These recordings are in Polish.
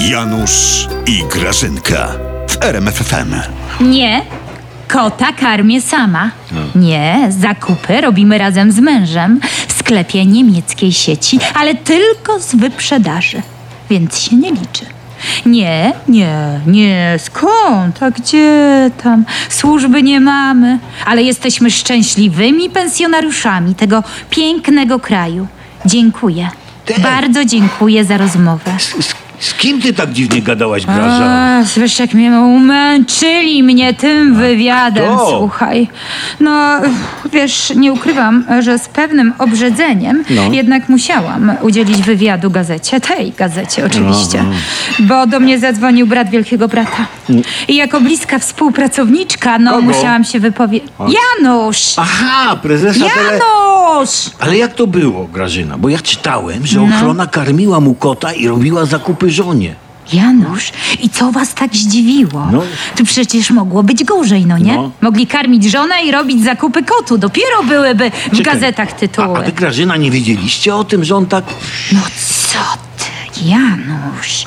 Janusz i Grażynka w RMFFM. Nie. Kota karmię sama. Nie, zakupy robimy razem z mężem w sklepie niemieckiej sieci, ale tylko z wyprzedaży, więc się nie liczy. Nie, nie, nie, skąd? A gdzie tam? Służby nie mamy, ale jesteśmy szczęśliwymi pensjonariuszami tego pięknego kraju. Dziękuję. Ty. Bardzo dziękuję za rozmowę. Z, kim ty tak dziwnie gadałaś, Graża? A, słysz, jak mnie umęczyli mnie tym wywiadem, to? słuchaj. No, wiesz, nie ukrywam, że z pewnym obrzedzeniem No. jednak musiałam udzielić wywiadu gazecie, tej gazecie oczywiście, bo do mnie zadzwonił brat wielkiego brata. I jako bliska współpracowniczka, no, Kogo? musiałam się wypowiedzieć. Janusz! Aha, prezesa tele... Ale jak to było, Grażyna? Bo ja czytałem, że No. ochrona karmiła mu kota i robiła zakupy żonie. Janusz, i co was tak zdziwiło? No. Tu przecież mogło być gorzej, no nie? No. Mogli karmić żonę i robić zakupy kotu. Dopiero byłyby w Czekaj. gazetach A, tytuły. a wy, Grażyna, nie wiedzieliście o tym, że on tak... No co Janusz?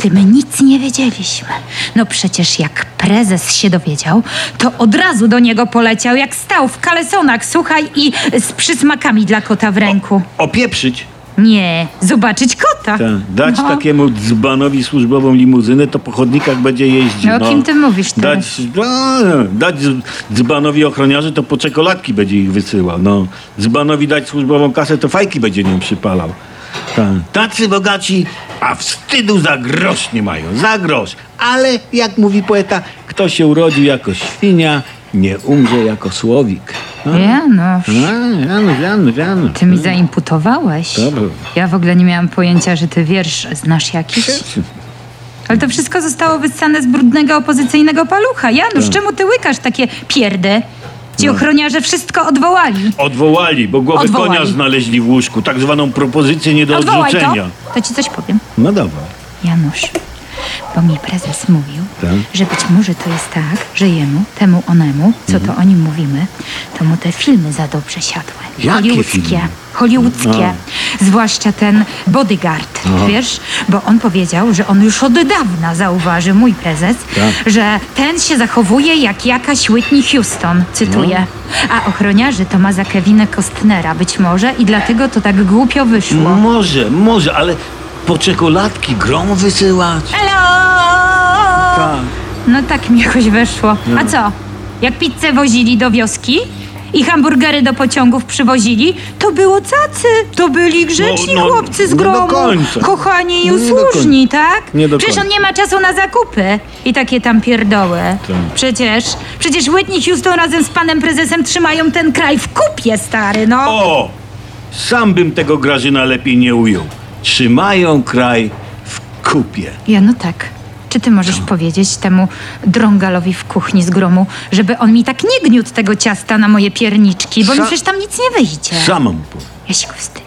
Ty my nic nie wiedzieliśmy. No przecież jak prezes się dowiedział, to od razu do niego poleciał, jak stał w kalesonach, słuchaj, i z przysmakami dla kota w ręku. Opieprzyć. Nie, zobaczyć kota. Tak, dać No. takiemu dzbanowi służbową limuzynę, to po chodnikach będzie jeździł. No, o kim ty mówisz Dać, teraz? no, dać dz- dzbanowi ochroniarzy, to po czekoladki będzie ich wysyłał. No. Dzbanowi dać służbową kasę, to fajki będzie nią przypalał. Tak. Tacy bogaci, a wstydu za grosz nie mają. Za grosz. Ale, jak mówi poeta, kto się urodził jako świnia, nie umrze jako słowik. No. Janusz. No, Janusz, Janusz, Janusz. Ty mi zaimputowałeś. Dobra. Ja w ogóle nie miałam pojęcia, że ty wiersz znasz jakiś. Ale to wszystko zostało wyssane z brudnego opozycyjnego palucha. Janusz, Tak. czemu ty łykasz takie pierdy? Ci No. ochroniarze wszystko odwołali. Odwołali, bo głowę Odwołali. konia znaleźli w łóżku. Tak zwaną propozycję nie do Odwołaj to. odrzucenia. To ci coś powiem. No dobra. Janusz, bo mi prezes mówił, Tak. że być może to jest tak, że jemu, temu onemu, co to o nim mówimy, to mu te filmy za dobrze siadły. Jakie Hollywoodzkie. filmy? Hollywoodzkie. Zwłaszcza ten bodyguard, wiesz? Bo on powiedział, że on już od dawna zauważy, mój prezes, Tak. że ten się zachowuje jak jakaś Whitney Houston, cytuję. No. A ochroniarzy to ma za Kevina Costnera być może i dlatego to tak głupio wyszło. Może, może, ale po czekoladki grom wysyłać? Hello! Tak. No tak mi jakoś weszło. A co? Jak pizzę wozili do wioski i hamburgery do pociągów przywozili, to było cacy. To byli grzeczni No, no, chłopcy z nie do gromu. końca. Kochani i Nie do usłużni, tak? Nie do Przecież on końca. nie ma czasu na zakupy i takie tam pierdoły. Tak. Przecież, przecież Whitney Houston razem z panem prezesem trzymają ten kraj w kupie, stary, no. O! Sam bym tego Grażyna lepiej nie ujął. Trzymają kraj w kupie. Ja no tak. Czy ty możesz powiedzieć temu drągalowi w kuchni z gromu, żeby on mi tak nie gniótł tego ciasta na moje pierniczki, bo mi Sa- przecież tam nic nie wyjdzie. Sam mu powiem. Ja się go wstydzę.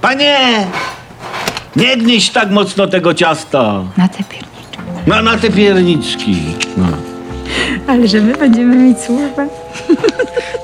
Panie! Nie gnieś tak mocno tego ciasta. Na te pierniczki. Na, na te pierniczki. No. Ale że my będziemy mieć służbę.